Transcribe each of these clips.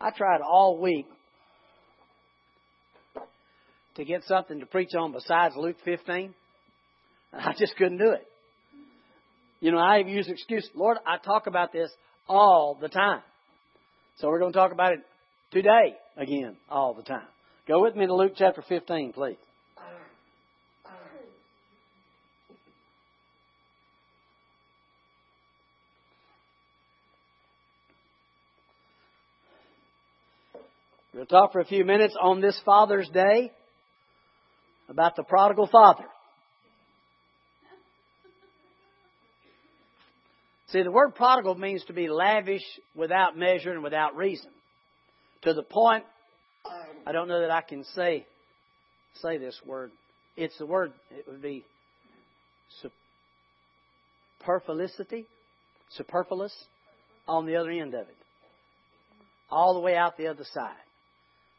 I tried all week to get something to preach on besides Luke 15, and I just couldn't do it. You know, I have used excuse, Lord, I talk about this all the time. So we're going to talk about it today again, all the time. Go with me to Luke chapter 15, please. To talk for a few minutes on this Father's Day about the prodigal father. See, the word prodigal means to be lavish without measure and without reason. To the point, I don't know that I can say say this word. It's the word, it would be superfluity, superfluous on the other end of it. All the way out the other side.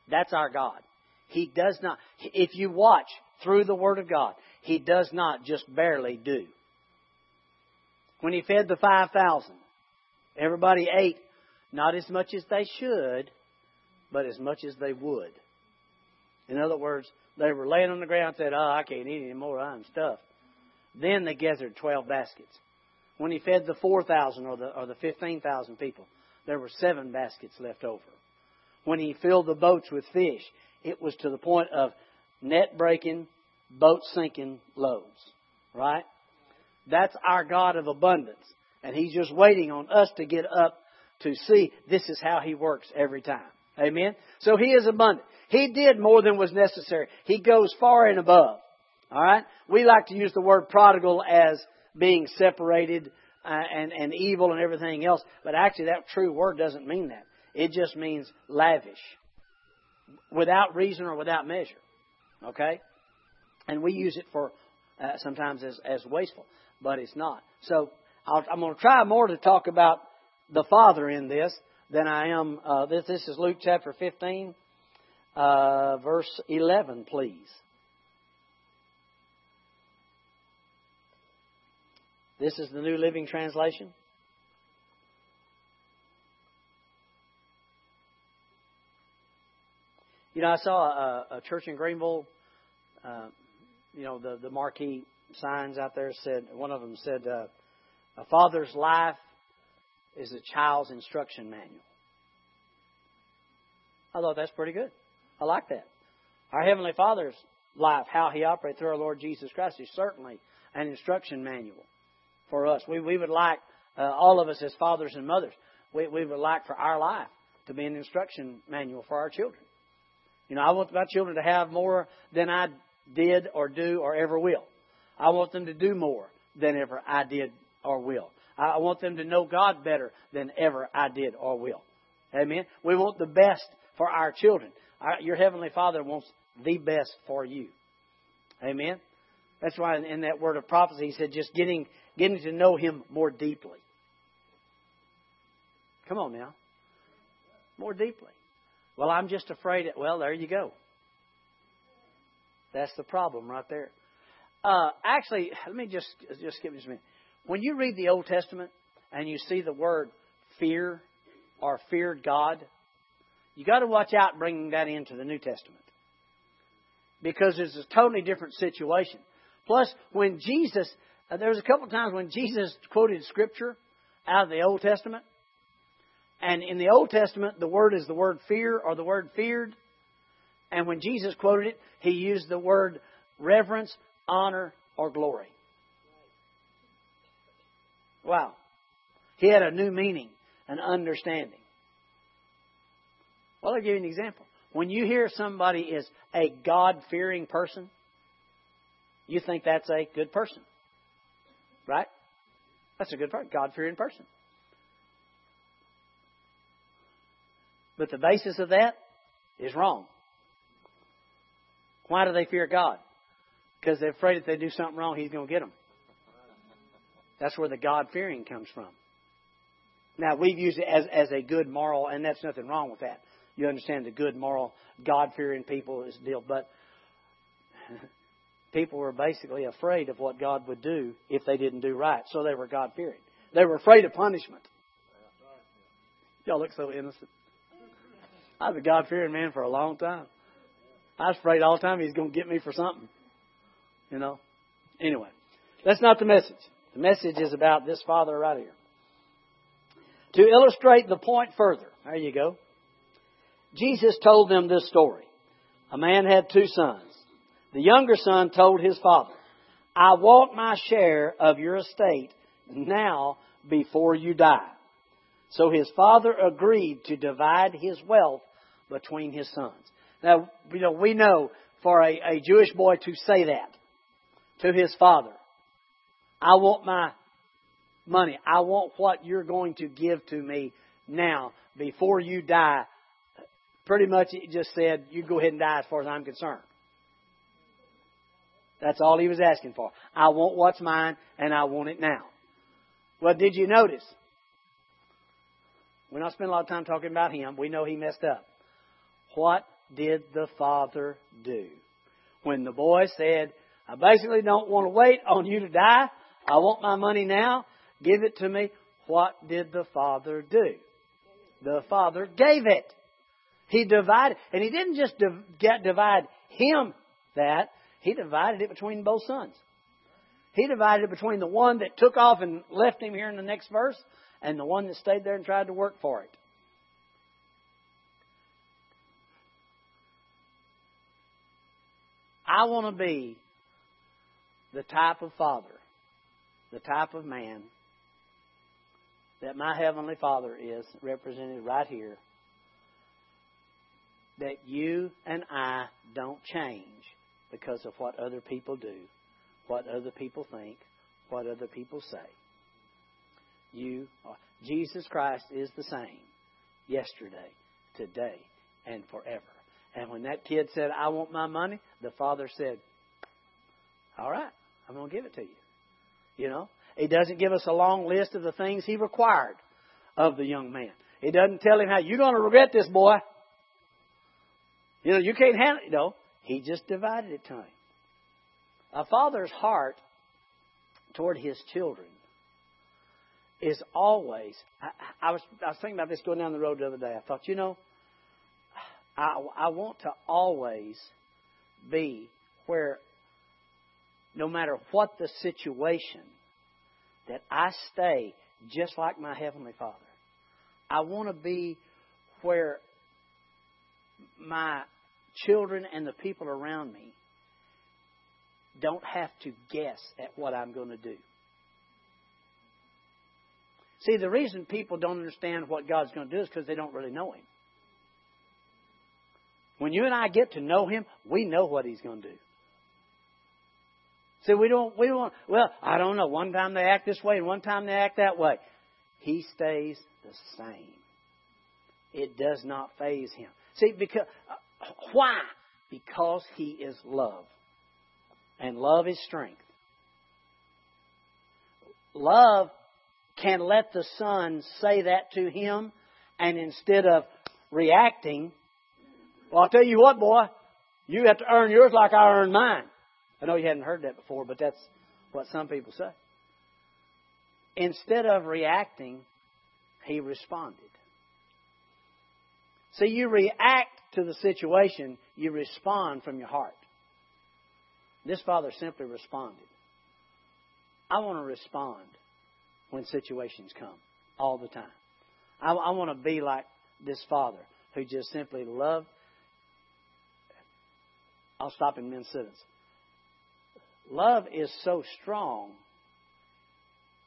That's our God. He does not, if you watch through the Word of God, He does not just barely do. When He fed the 5,000, everybody ate not as much as they should, but as much as they would. In other words, they were laying on the ground and said, Oh, I can't eat anymore, I'm stuffed. Then they gathered 12 baskets. When he fed the 4,000 or the, or the 15,000 people, there were seven baskets left over when he filled the boats with fish. It was to the point of net breaking, boat sinking loads. Right? That's our God of abundance. And he's just waiting on us to get up to see this is how he works every time. Amen? So he is abundant. He did more than was necessary. He goes far and above. Alright? We like to use the word prodigal as being separated uh, and, and evil and everything else, but actually that true word doesn't mean that. It just means lavish, without reason or without measure. Okay? And we use it for uh, sometimes as, as wasteful, but it's not. So i am going to try more to talk about the Father in this than I am. Uh, this, this is Luke chapter 15, uh, verse 11, please. This is the New Living Translation. You know, I saw a, a church in Greenville. Uh, you know, the the marquee signs out there said one of them said, uh, "A father's life is a child's instruction manual." I thought that's pretty good. I like that. Our heavenly Father's life, how He operates through our Lord Jesus Christ, is certainly an instruction manual for us. We we would like uh, all of us as fathers and mothers. We we would like for our life to be an instruction manual for our children. You know, I want my children to have more than I did or do or ever will. I want them to do more than ever I did or will. I want them to know God better than ever I did or will. Amen. We want the best for our children. Our, your heavenly Father wants the best for you. Amen. That's why in that word of prophecy he said just getting getting to know him more deeply. Come on now. More deeply. Well, I'm just afraid. It, well, there you go. That's the problem right there. Uh, actually, let me just just give me a minute. When you read the Old Testament and you see the word fear or feared God, you got to watch out bringing that into the New Testament because it's a totally different situation. Plus, when Jesus, uh, there was a couple times when Jesus quoted Scripture out of the Old Testament, and in the Old Testament, the word is the word fear or the word feared. And when Jesus quoted it, he used the word reverence, honor, or glory. Wow. He had a new meaning, an understanding. Well, I'll give you an example. When you hear somebody is a God fearing person, you think that's a good person. Right? That's a good person, God fearing person. But the basis of that is wrong. Why do they fear God? Because they're afraid if they do something wrong, He's going to get them. That's where the God fearing comes from. Now, we've used it as, as a good moral, and that's nothing wrong with that. You understand the good moral, God fearing people is deal. But people were basically afraid of what God would do if they didn't do right. So they were God fearing. They were afraid of punishment. Y'all look so innocent. I was a God fearing man for a long time. I was afraid all the time he's going to get me for something. You know? Anyway, that's not the message. The message is about this father right here. To illustrate the point further, there you go. Jesus told them this story. A man had two sons. The younger son told his father, I want my share of your estate now before you die. So his father agreed to divide his wealth between his sons. Now, you know, we know for a, a Jewish boy to say that to his father, I want my money. I want what you're going to give to me now before you die. Pretty much it just said, you go ahead and die as far as I'm concerned. That's all he was asking for. I want what's mine and I want it now. Well, did you notice? We're not spending a lot of time talking about him. We know he messed up. What did the father do? When the boy said, I basically don't want to wait on you to die. I want my money now. Give it to me. What did the father do? The father gave it. He divided, and he didn't just divide him that, he divided it between both sons. He divided it between the one that took off and left him here in the next verse and the one that stayed there and tried to work for it. I want to be the type of father, the type of man that my Heavenly Father is represented right here. That you and I don't change because of what other people do, what other people think, what other people say. You are. Jesus Christ is the same yesterday, today, and forever. And when that kid said, I want my money, the father said, All right, I'm going to give it to you. You know, he doesn't give us a long list of the things he required of the young man. He doesn't tell him how you're going to regret this, boy. You know, you can't handle it. No, he just divided it to him. A father's heart toward his children is always. I, I was I was thinking about this going down the road the other day. I thought, you know, I I want to always be where no matter what the situation, that I stay just like my Heavenly Father. I want to be where my children and the people around me don't have to guess at what I'm going to do. See, the reason people don't understand what God's going to do is because they don't really know Him. When you and I get to know Him, we know what He's going to do. See, we don't, we don't, well, I don't know. One time they act this way and one time they act that way. He stays the same. It does not faze Him. See, because, uh, why? Because He is love. And love is strength. Love can let the son say that to him, and instead of reacting, well, I'll tell you what, boy, you have to earn yours like I earned mine. I know you hadn't heard that before, but that's what some people say. Instead of reacting, he responded. See, you react to the situation, you respond from your heart. This father simply responded. I want to respond when situations come all the time. I, I want to be like this father who just simply loved. I'll stop in mid sentence. Love is so strong,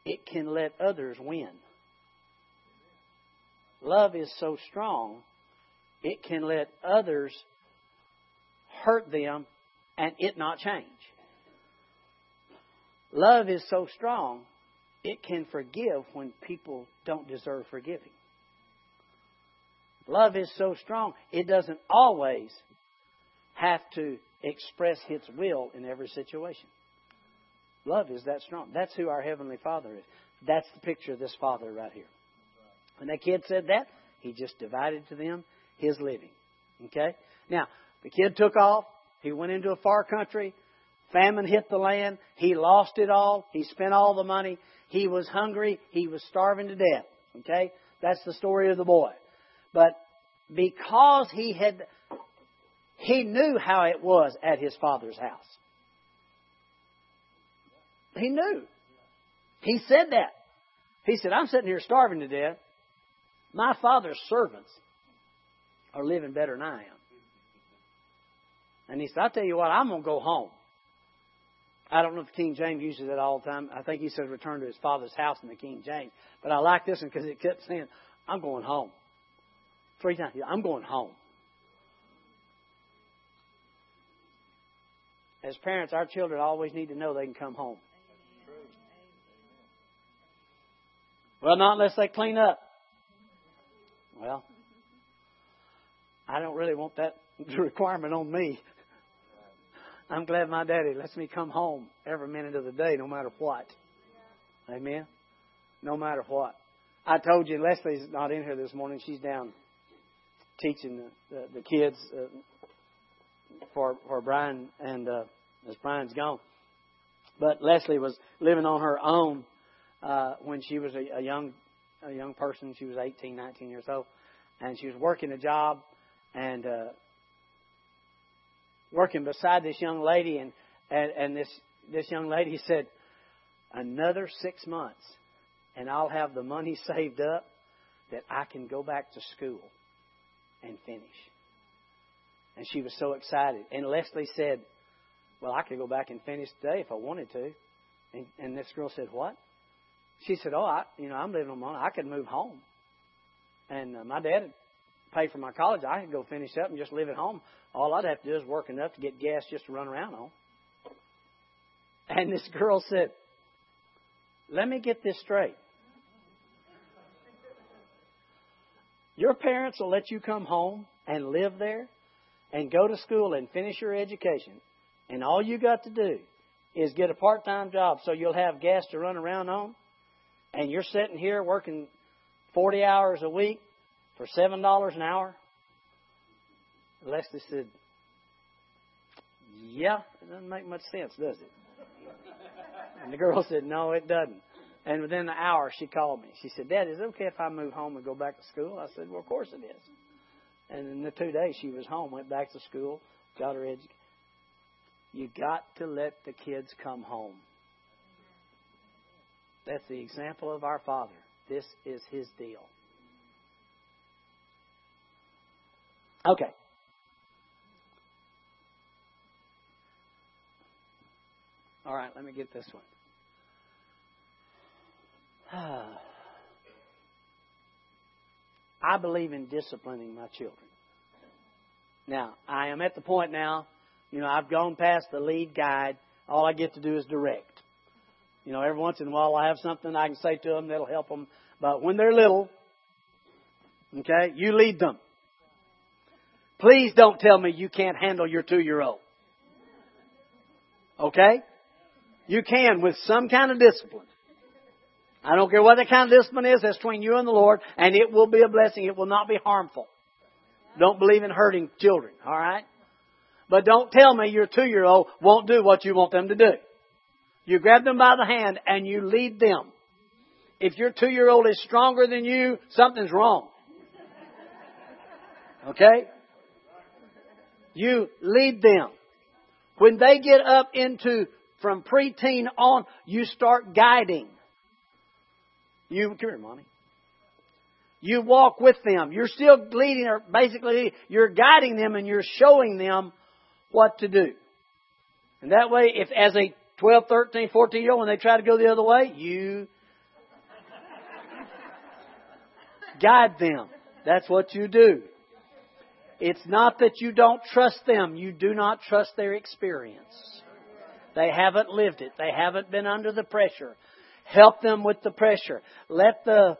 it can let others win. Love is so strong, it can let others hurt them and it not change. Love is so strong, it can forgive when people don't deserve forgiving. Love is so strong, it doesn't always have to express its will in every situation. Love is that strong. That's who our Heavenly Father is. That's the picture of this Father right here. When that kid said that, he just divided to them his living. Okay? Now, the kid took off. He went into a far country. Famine hit the land. He lost it all. He spent all the money. He was hungry. He was starving to death. Okay? That's the story of the boy. But because he had he knew how it was at his father's house. He knew. He said that. He said, I'm sitting here starving to death. My father's servants are living better than I am. And he said, I'll tell you what, I'm going to go home. I don't know if King James uses it all the time. I think he says return to his father's house in the King James. But I like this one because it kept saying, I'm going home. Three times. I'm going home. As parents, our children always need to know they can come home. Well, not unless they clean up. Well, I don't really want that requirement on me. I'm glad my daddy lets me come home every minute of the day, no matter what. Amen. No matter what. I told you Leslie's not in here this morning. She's down teaching the the, the kids uh, for for Brian and uh, as Brian's gone. But Leslie was living on her own uh, when she was a, a young a young person. She was 18, 19 years old, and she was working a job and uh, working beside this young lady. And, and and this this young lady said, "Another six months, and I'll have the money saved up that I can go back to school and finish." And she was so excited. And Leslie said, "Well, I could go back and finish today if I wanted to." And, and this girl said, "What?" She said, "Oh, I, you know, I'm living on my own. I could move home." And uh, my dad paid for my college. I could go finish up and just live at home. All I'd have to do is work enough to get gas just to run around on. And this girl said, "Let me get this straight. Your parents will let you come home and live there and go to school and finish your education. And all you got to do is get a part time job so you'll have gas to run around on and you're sitting here working 40 hours a week for $7 an hour? Leslie said, Yeah, it doesn't make much sense, does it? And the girl said, No, it doesn't. And within an hour, she called me. She said, Dad, is it okay if I move home and go back to school? I said, Well, of course it is. And in the two days she was home, went back to school, got her education. You got to let the kids come home. That's the example of our Father. This is His deal. Okay. All right, let me get this one. I believe in disciplining my children. Now, I am at the point now, you know, I've gone past the lead guide. All I get to do is direct. You know, every once in a while I have something I can say to them that'll help them. But when they're little, okay, you lead them. Please don't tell me you can't handle your two year old. Okay? You can with some kind of discipline. I don't care what the kind of discipline is, that's between you and the Lord, and it will be a blessing. It will not be harmful. Don't believe in hurting children, alright? But don't tell me your two year old won't do what you want them to do. You grab them by the hand and you lead them. If your two year old is stronger than you, something's wrong. Okay? You lead them. When they get up into from preteen on, you start guiding. You come here, mommy. You walk with them. You're still leading, or basically, you're guiding them and you're showing them what to do. And that way, if as a 12, 13, 14 year old, when they try to go the other way, you guide them. That's what you do. It's not that you don't trust them. You do not trust their experience. They haven't lived it. They haven't been under the pressure. Help them with the pressure. Let the,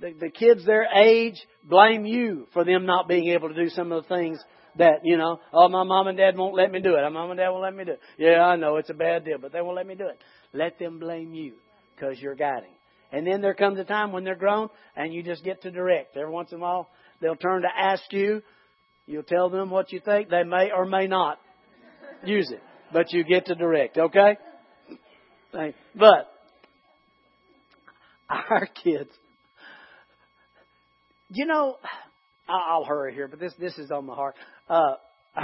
the, the kids their age blame you for them not being able to do some of the things that, you know, oh, my mom and dad won't let me do it. My mom and dad won't let me do it. Yeah, I know it's a bad deal, but they won't let me do it. Let them blame you because you're guiding. And then there comes a time when they're grown and you just get to direct. Every once in a while, they'll turn to ask you. You'll tell them what you think. They may or may not use it, but you get to direct, okay? But our kids, you know, I'll hurry here, but this this is on my heart. Uh,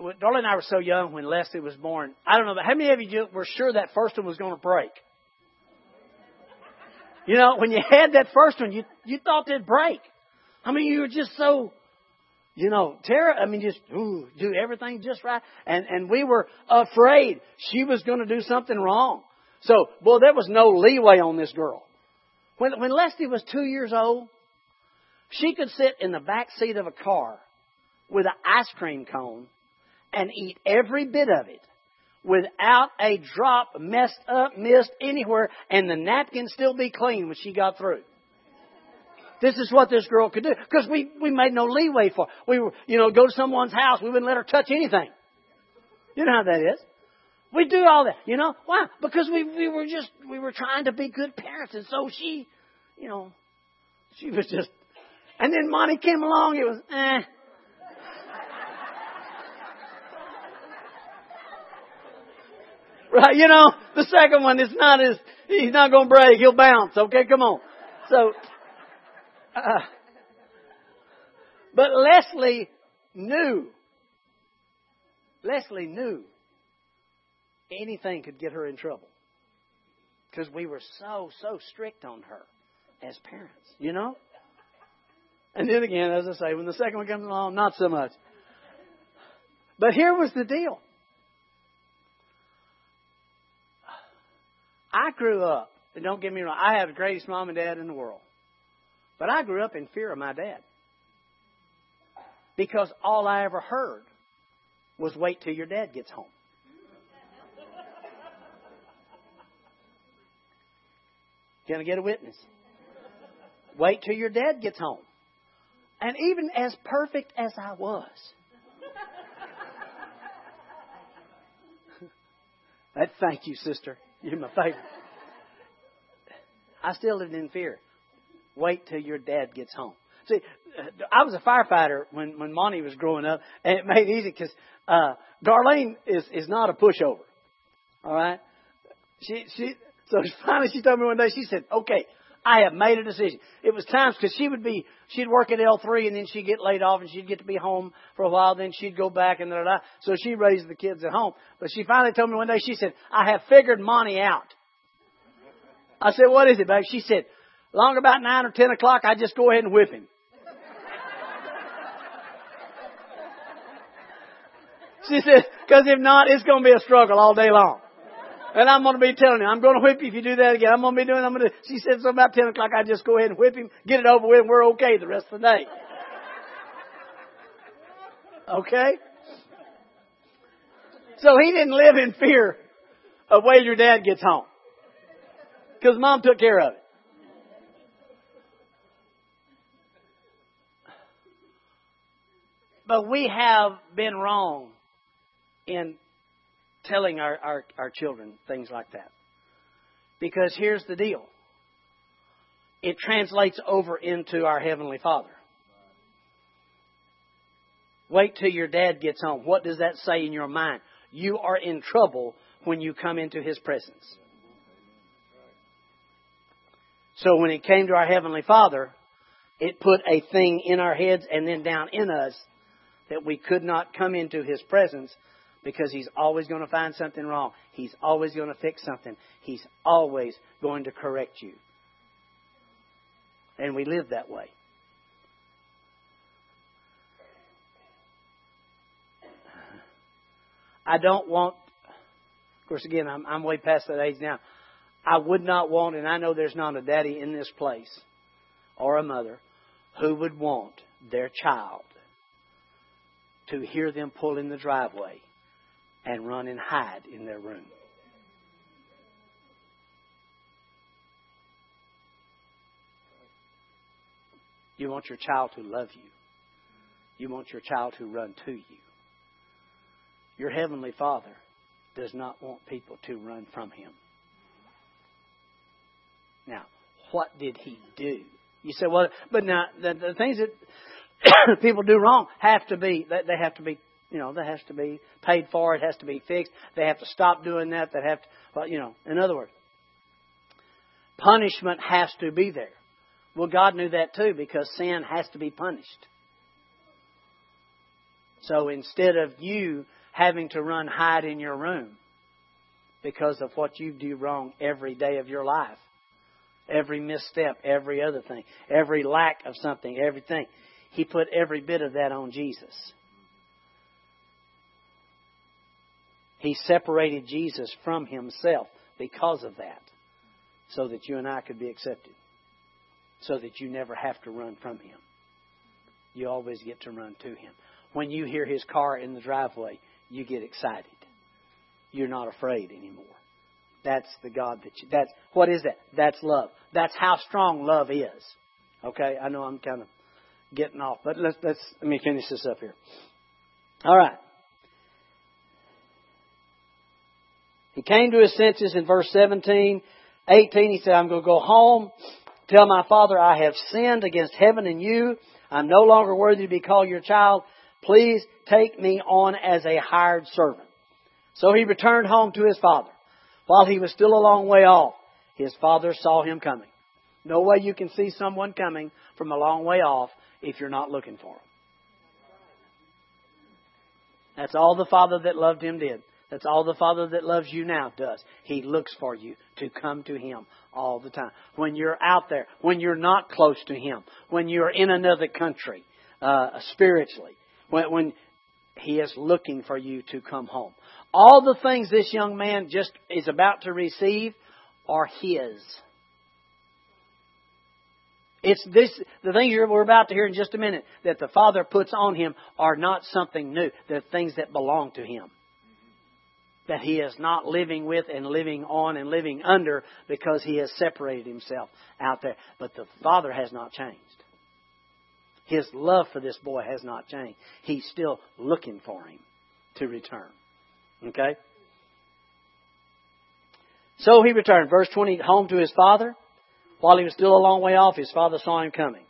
Darlene and I were so young when Leslie was born. I don't know, but how many of you were sure that first one was going to break? You know, when you had that first one, you you thought it'd break. I mean, you were just so, you know, Tara. I mean, just ooh, do everything just right, and and we were afraid she was going to do something wrong. So, well, there was no leeway on this girl. When when Leslie was two years old, she could sit in the back seat of a car with an ice cream cone and eat every bit of it without a drop messed up, missed anywhere, and the napkin still be clean when she got through. This is what this girl could do because we we made no leeway for. Her. We were you know go to someone's house, we wouldn't let her touch anything. You know how that is. We do all that. You know why? Because we we were just we were trying to be good parents, and so she, you know, she was just. And then Monty came along. It was eh. Right, you know, the second one is not as, he's not going to break, he'll bounce, okay, come on. So, uh, but Leslie knew, Leslie knew anything could get her in trouble. Because we were so, so strict on her as parents, you know? And then again, as I say, when the second one comes along, not so much. But here was the deal. I grew up, and don't get me wrong, I have the greatest mom and dad in the world. But I grew up in fear of my dad. Because all I ever heard was wait till your dad gets home. Can I get a witness? Wait till your dad gets home. And even as perfect as I was, thank you, sister. You're my favorite. I still lived in fear. Wait till your dad gets home. See, I was a firefighter when when Monty was growing up, and it made it easy because uh, Darlene is is not a pushover. All right, she she so finally she told me one day she said, "Okay, I have made a decision." It was times because she would be she'd work at L three and then she'd get laid off and she'd get to be home for a while. Then she'd go back and da da. So she raised the kids at home. But she finally told me one day she said, "I have figured Monty out." I said, "What is it, babe?" She said, "Long about nine or ten o'clock, I just go ahead and whip him." She said, because if not, it's going to be a struggle all day long. And I'm going to be telling him, I'm going to whip you if you do that again. I'm going to be doing, I'm going to, she said, so about 10 o'clock, I just go ahead and whip him, get it over with, and we're okay the rest of the day. Okay? So he didn't live in fear of waiting your dad gets home. Because mom took care of it. But we have been wrong in telling our, our, our children things like that. Because here's the deal it translates over into our Heavenly Father. Wait till your dad gets home. What does that say in your mind? You are in trouble when you come into His presence. So when it came to our Heavenly Father, it put a thing in our heads and then down in us that we could not come into His presence because He's always going to find something wrong. He's always going to fix something. He's always going to correct you. And we live that way. I don't want, of course, again, I'm, I'm way past that age now. I would not want, and I know there's not a daddy in this place or a mother who would want their child to hear them pull in the driveway and run and hide in their room. You want your child to love you. You want your child to run to you. Your Heavenly Father does not want people to run from Him. Now, what did He do? You say, well, but now the, the things that people do wrong have to be they have to be you know, that has to be paid for. It has to be fixed. They have to stop doing that. They have to, well, you know, in other words, punishment has to be there. Well, God knew that too because sin has to be punished. So instead of you having to run hide in your room because of what you do wrong every day of your life, every misstep, every other thing, every lack of something, everything, He put every bit of that on Jesus. He separated Jesus from Himself because of that, so that you and I could be accepted, so that you never have to run from Him. You always get to run to Him. When you hear His car in the driveway, you get excited. You're not afraid anymore. That's the God that you, that's, what is that? That's love. That's how strong love is. Okay? I know I'm kind of getting off, but let's, let's, let me finish this up here. All right. He came to his senses in verse 17. 18, he said, I'm going to go home, tell my father I have sinned against heaven and you. I'm no longer worthy to be called your child. Please take me on as a hired servant. So he returned home to his father. While he was still a long way off, his father saw him coming. No way you can see someone coming from a long way off if you're not looking for him. That's all the father that loved him did. That's all the Father that loves you now does. He looks for you to come to Him all the time. When you're out there, when you're not close to Him, when you're in another country, uh, spiritually, when, when He is looking for you to come home. All the things this young man just is about to receive are His. It's this, the things we're about to hear in just a minute that the Father puts on him are not something new. They're things that belong to him that he is not living with and living on and living under because he has separated himself out there. But the Father has not changed. His love for this boy has not changed. He's still looking for him to return. Okay? So he returned. Verse 20, home to his father. While he was still a long way off, his father saw him coming.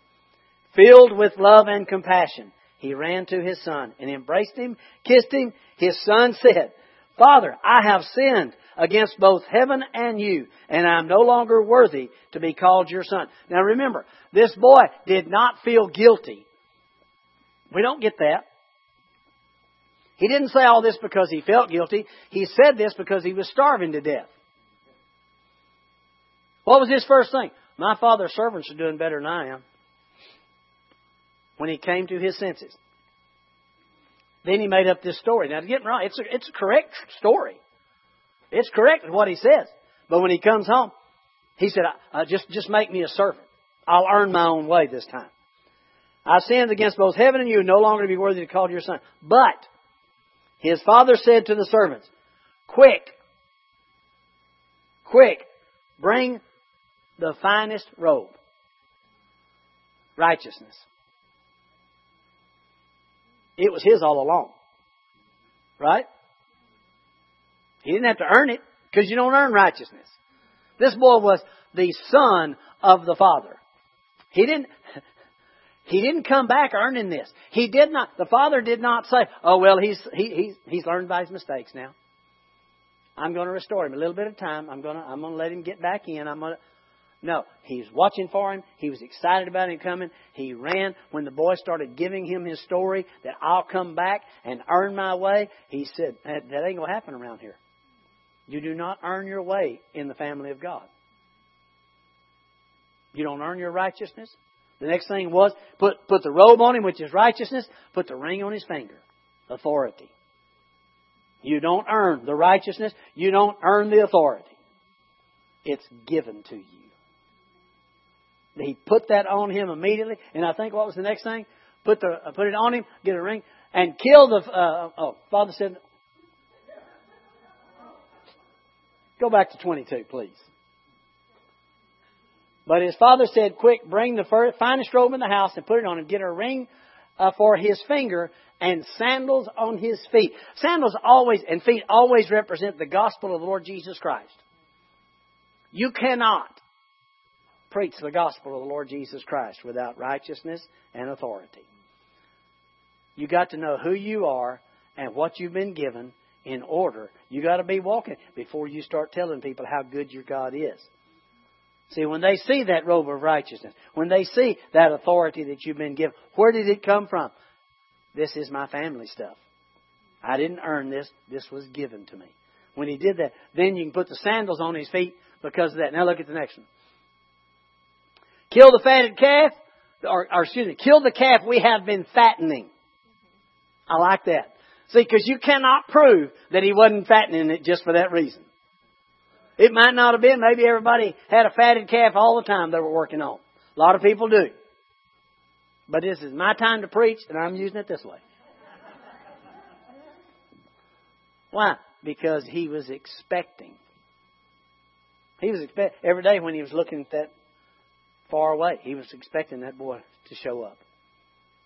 Filled with love and compassion, he ran to his son and embraced him, kissed him. His son said, Father, I have sinned against both heaven and you, and I am no longer worthy to be called your son. Now remember, this boy did not feel guilty. We don't get that. He didn't say all this because he felt guilty. He said this because he was starving to death. What was his first thing? My father's servants are doing better than I am. When he came to his senses. Then he made up this story. Now, to get wrong, it's a, it's a correct story. It's correct what he says. But when he comes home, he said, uh, just, just make me a servant. I'll earn my own way this time. I sinned against both heaven and you, no longer to be worthy to call your son. But his father said to the servants, Quick, quick, bring the finest robe. Righteousness. It was his all along. Right? He didn't have to earn it because you don't earn righteousness. This boy was the son of the father. He didn't, he didn't come back earning this. He did not, the father did not say, oh well, he's, he, he's, he's learned by his mistakes now. I'm going to restore him a little bit of time. I'm going to, I'm going to let him get back in. I'm going to, no, he's watching for him. He was excited about him coming. He ran when the boy started giving him his story that I'll come back and earn my way. He said, that, that ain't going to happen around here. You do not earn your way in the family of God. You don't earn your righteousness. The next thing was put, put the robe on him, which is righteousness, put the ring on his finger. Authority. You don't earn the righteousness. You don't earn the authority. It's given to you. He put that on him immediately, and I think what was the next thing? Put the uh, put it on him, get a ring, and kill the. Uh, oh, Father said, "Go back to twenty-two, please." But his father said, "Quick, bring the first, finest robe in the house and put it on him. Get a ring uh, for his finger and sandals on his feet. Sandals always and feet always represent the gospel of the Lord Jesus Christ. You cannot preach the gospel of the Lord Jesus Christ without righteousness and authority. You got to know who you are and what you've been given in order. You got to be walking before you start telling people how good your God is. See, when they see that robe of righteousness, when they see that authority that you've been given, where did it come from? This is my family stuff. I didn't earn this. This was given to me. When he did that, then you can put the sandals on his feet because of that. Now look at the next one. Kill the fatted calf, or, or excuse me, kill the calf we have been fattening. I like that. See, because you cannot prove that he wasn't fattening it just for that reason. It might not have been. Maybe everybody had a fatted calf all the time they were working on. A lot of people do. But this is my time to preach, and I'm using it this way. Why? Because he was expecting. He was expect every day when he was looking at that far away, he was expecting that boy to show up.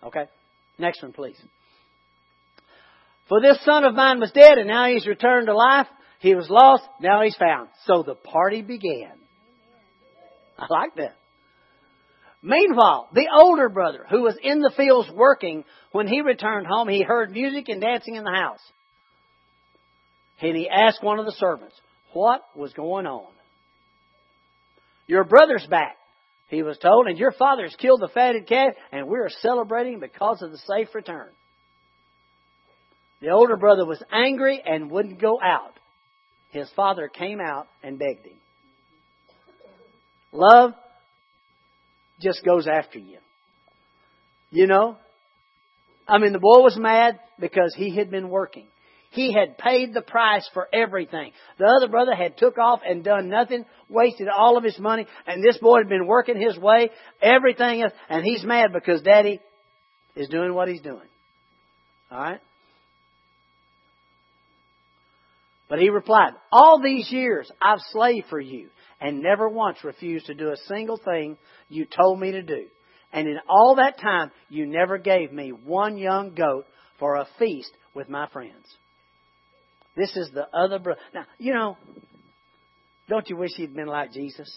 Okay? Next one, please. For this son of mine was dead, and now he's returned to life. He was lost, now he's found. So the party began. I like that. Meanwhile, the older brother, who was in the fields working, when he returned home, he heard music and dancing in the house. And he asked one of the servants, What was going on? Your brother's back, he was told, and your father's killed the fatted calf, and we are celebrating because of the safe return. The older brother was angry and wouldn't go out. His father came out and begged him. Love just goes after you. You know? I mean, the boy was mad because he had been working. He had paid the price for everything. The other brother had took off and done nothing, wasted all of his money, and this boy had been working his way, everything else, and he's mad because daddy is doing what he's doing. Alright? But he replied, All these years I've slaved for you and never once refused to do a single thing you told me to do. And in all that time, you never gave me one young goat for a feast with my friends. This is the other brother. Now, you know, don't you wish he'd been like Jesus?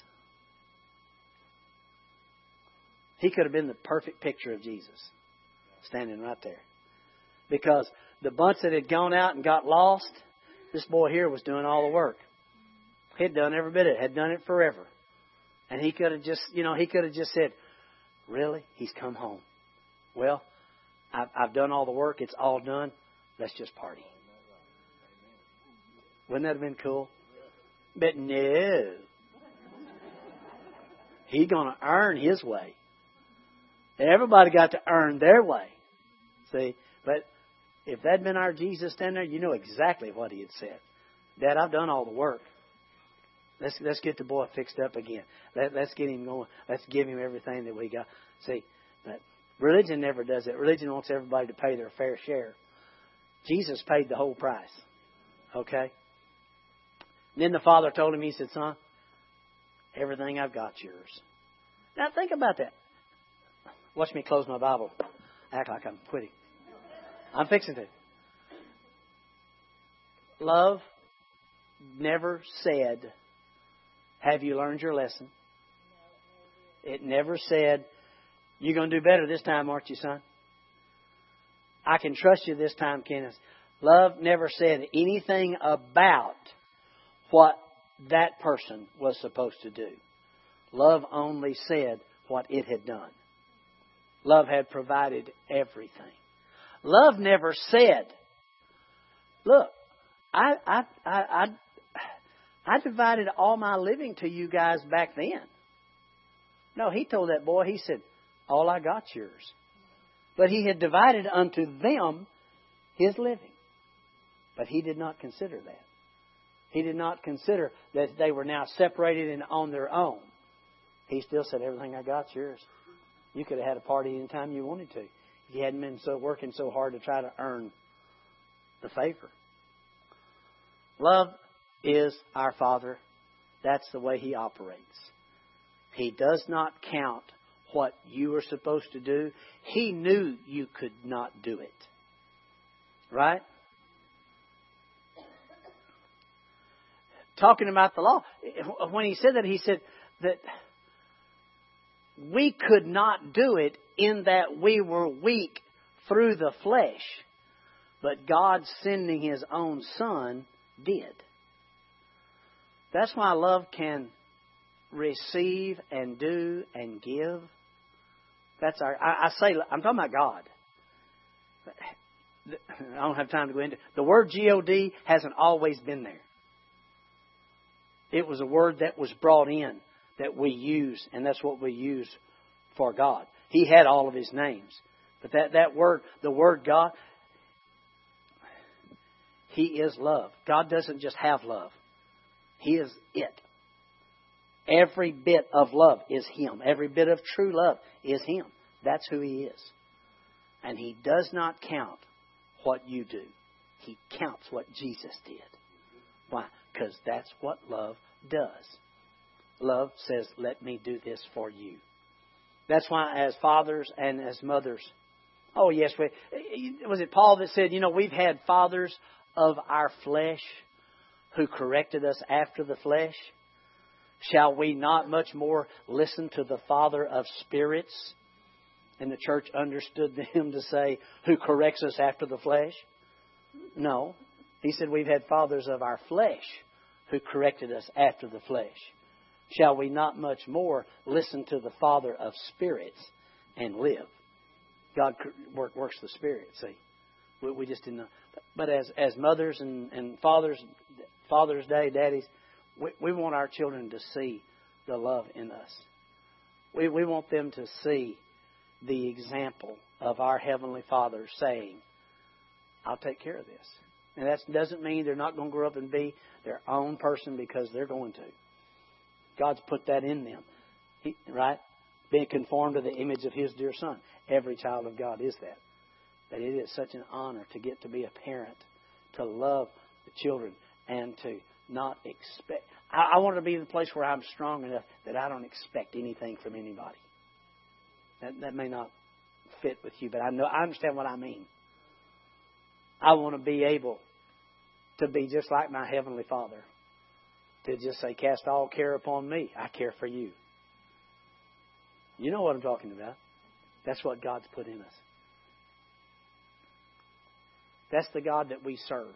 He could have been the perfect picture of Jesus standing right there. Because the bunch that had gone out and got lost, this boy here was doing all the work. He'd done every bit of it, had done it forever. And he could have just, you know, he could have just said, Really? He's come home. Well, I've, I've done all the work. It's all done. Let's just party. Wouldn't that have been cool? But no. He's going to earn his way. Everybody got to earn their way. See? But if that'd been our Jesus standing there, you know exactly what he had said. Dad, I've done all the work. Let's let's get the boy fixed up again. Let, let's get him going. Let's give him everything that we got. See, but religion never does it. Religion wants everybody to pay their fair share. Jesus paid the whole price. Okay? And then the father told him, he said, Son, everything I've got yours. Now think about that. Watch me close my Bible. Act like I'm quitting. I'm fixing to. Love never said, Have you learned your lesson? It never said, You're going to do better this time, aren't you, son? I can trust you this time, Kenneth. Love never said anything about what that person was supposed to do. Love only said what it had done. Love had provided everything. Love never said, "Look, I I I I, I divided all my living to you guys back then." No, he told that boy. He said, "All I got's yours." But he had divided unto them his living. But he did not consider that. He did not consider that they were now separated and on their own. He still said, Everything I got's yours. You could have had a party anytime you wanted to. He hadn't been so working so hard to try to earn the favor. Love is our Father. That's the way He operates. He does not count what you are supposed to do. He knew you could not do it. Right? Talking about the law. When he said that, he said that we could not do it in that we were weak through the flesh, but God sending His own Son did. That's why love can receive and do and give. That's our. I, I say I'm talking about God. I don't have time to go into the word God hasn't always been there. It was a word that was brought in that we use, and that's what we use for God. He had all of his names. But that, that word, the word God, He is love. God doesn't just have love. He is it. Every bit of love is Him. Every bit of true love is Him. That's who He is. And He does not count what you do. He counts what Jesus did. Why? Because that's what love does. Love says, let me do this for you. That's why as fathers and as mothers, oh yes, we, was it Paul that said, you know, we've had fathers of our flesh who corrected us after the flesh? Shall we not much more listen to the Father of spirits? And the church understood him to say, who corrects us after the flesh? No. He said, we've had fathers of our flesh who corrected us after the flesh. Shall we not much more listen to the Father of spirits and live? God works the Spirit, see. We, we just didn't know. But as, as mothers and, and fathers, Father's Day, daddies, we, we want our children to see the love in us. We, we want them to see the example of our Heavenly Father saying, I'll take care of this. And that doesn't mean they're not going to grow up and be their own person because they're going to. God's put that in them. He, right? Being conformed to the image of His dear Son. Every child of God is that. That it is such an honor to get to be a parent, to love the children, and to not expect. I, I want to be in the place where I'm strong enough that I don't expect anything from anybody. That, that may not fit with you, but I know I understand what I mean. I want to be able to be just like my heavenly Father. To just say, "Cast all care upon me. I care for you." You know what I'm talking about. That's what God's put in us. That's the God that we serve.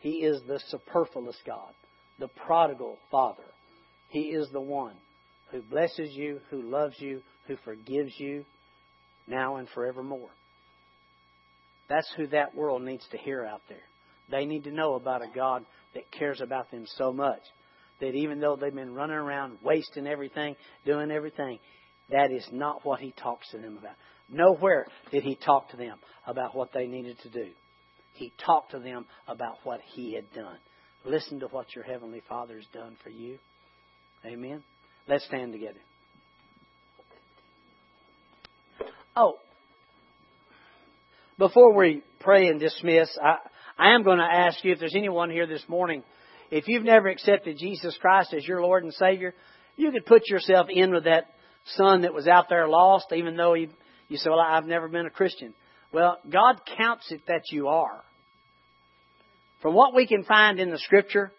He is the superfluous God, the prodigal Father. He is the one who blesses you, who loves you, who forgives you now and forevermore. That's who that world needs to hear out there. They need to know about a God that cares about them so much that even though they've been running around wasting everything, doing everything, that is not what He talks to them about. Nowhere did He talk to them about what they needed to do. He talked to them about what He had done. Listen to what your Heavenly Father has done for you. Amen. Let's stand together. Oh, before we pray and dismiss, I, I am going to ask you if there's anyone here this morning, if you've never accepted Jesus Christ as your Lord and Savior, you could put yourself in with that son that was out there lost, even though he, you say, well, I've never been a Christian. Well, God counts it that you are. From what we can find in the Scripture,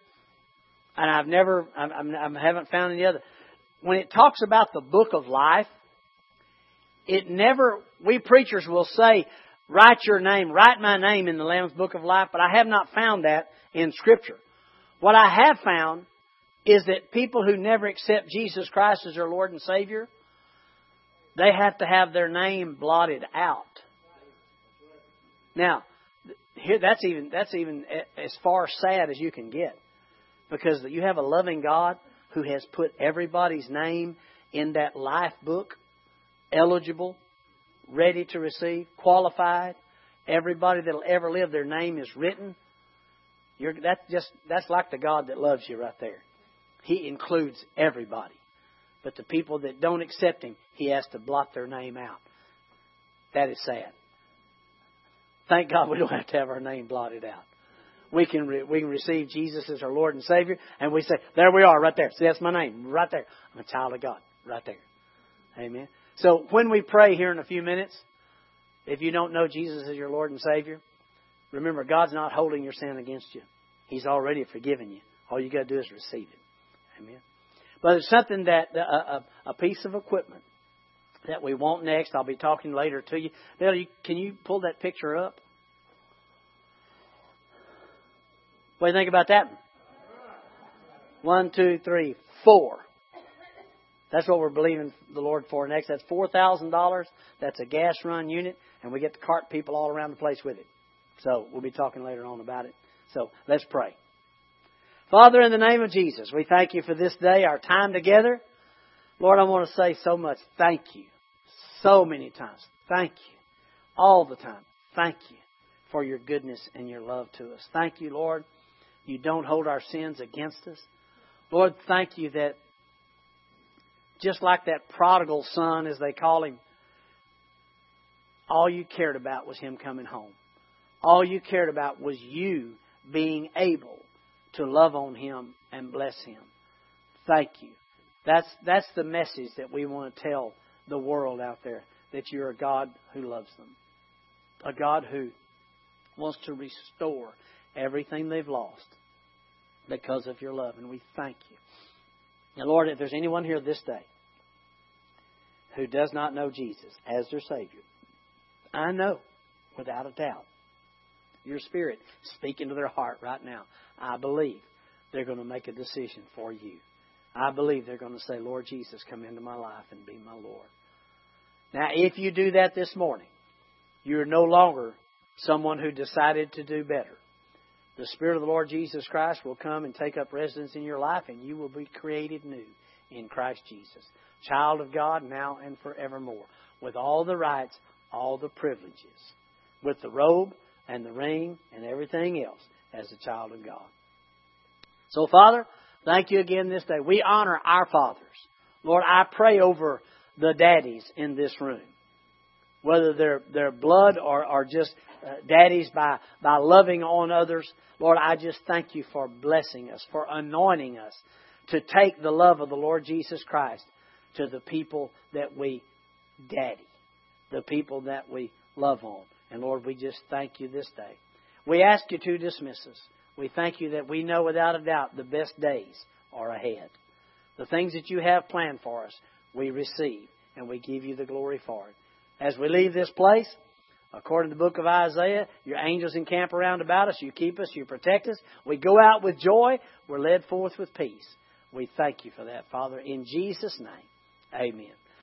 and I've never, I, I haven't found any other, when it talks about the book of life, it never, we preachers will say, write your name, write my name in the Lamb's book of life, but I have not found that in Scripture. What I have found is that people who never accept Jesus Christ as their Lord and Savior, they have to have their name blotted out. Now, here that's even that's even as far sad as you can get, because you have a loving God who has put everybody's name in that life book, eligible, ready to receive, qualified. Everybody that'll ever live, their name is written. You're, that's just that's like the God that loves you right there. He includes everybody. But the people that don't accept Him, He has to blot their name out. That is sad. Thank God we don't have to have our name blotted out. We can re- we can receive Jesus as our Lord and Savior, and we say, "There we are, right there. See, that's my name, right there. I'm a child of God, right there." Amen. So when we pray here in a few minutes, if you don't know Jesus as your Lord and Savior, remember God's not holding your sin against you. He's already forgiven you. All you got to do is receive it. Amen. But it's something that a, a, a piece of equipment that we want next. I'll be talking later to you. Bill, you, can you pull that picture up? What do you think about that? One, two, three, four. That's what we're believing the Lord for next. That's $4,000. That's a gas run unit, and we get to cart people all around the place with it. So we'll be talking later on about it. So let's pray. Father, in the name of Jesus, we thank you for this day, our time together. Lord, I want to say so much thank you. So many times. Thank you. All the time. Thank you for your goodness and your love to us. Thank you, Lord. You don't hold our sins against us. Lord, thank you that just like that prodigal son, as they call him, all you cared about was him coming home. All you cared about was you being able to love on him and bless him. Thank you. That's, that's the message that we want to tell the world out there that you're a God who loves them, a God who wants to restore everything they've lost because of your love. And we thank you. And Lord, if there's anyone here this day who does not know Jesus as their Savior, I know without a doubt your spirit speaking to their heart right now. I believe they're going to make a decision for you. I believe they're going to say, Lord Jesus, come into my life and be my Lord. Now, if you do that this morning, you're no longer someone who decided to do better. The Spirit of the Lord Jesus Christ will come and take up residence in your life, and you will be created new in Christ Jesus. Child of God now and forevermore, with all the rights, all the privileges, with the robe and the ring and everything else as a child of God. So, Father, thank you again this day. We honor our fathers. Lord, I pray over the daddies in this room, whether they're, they're blood or, or just uh, daddies by, by loving on others. Lord, I just thank you for blessing us, for anointing us to take the love of the Lord Jesus Christ to the people that we daddy, the people that we love on. And Lord, we just thank you this day. We ask you to dismiss us. We thank you that we know without a doubt the best days are ahead. The things that you have planned for us, we receive, and we give you the glory for it. As we leave this place, according to the book of Isaiah, your angels encamp around about us. You keep us, you protect us. We go out with joy. We're led forth with peace. We thank you for that, Father. In Jesus' name, amen.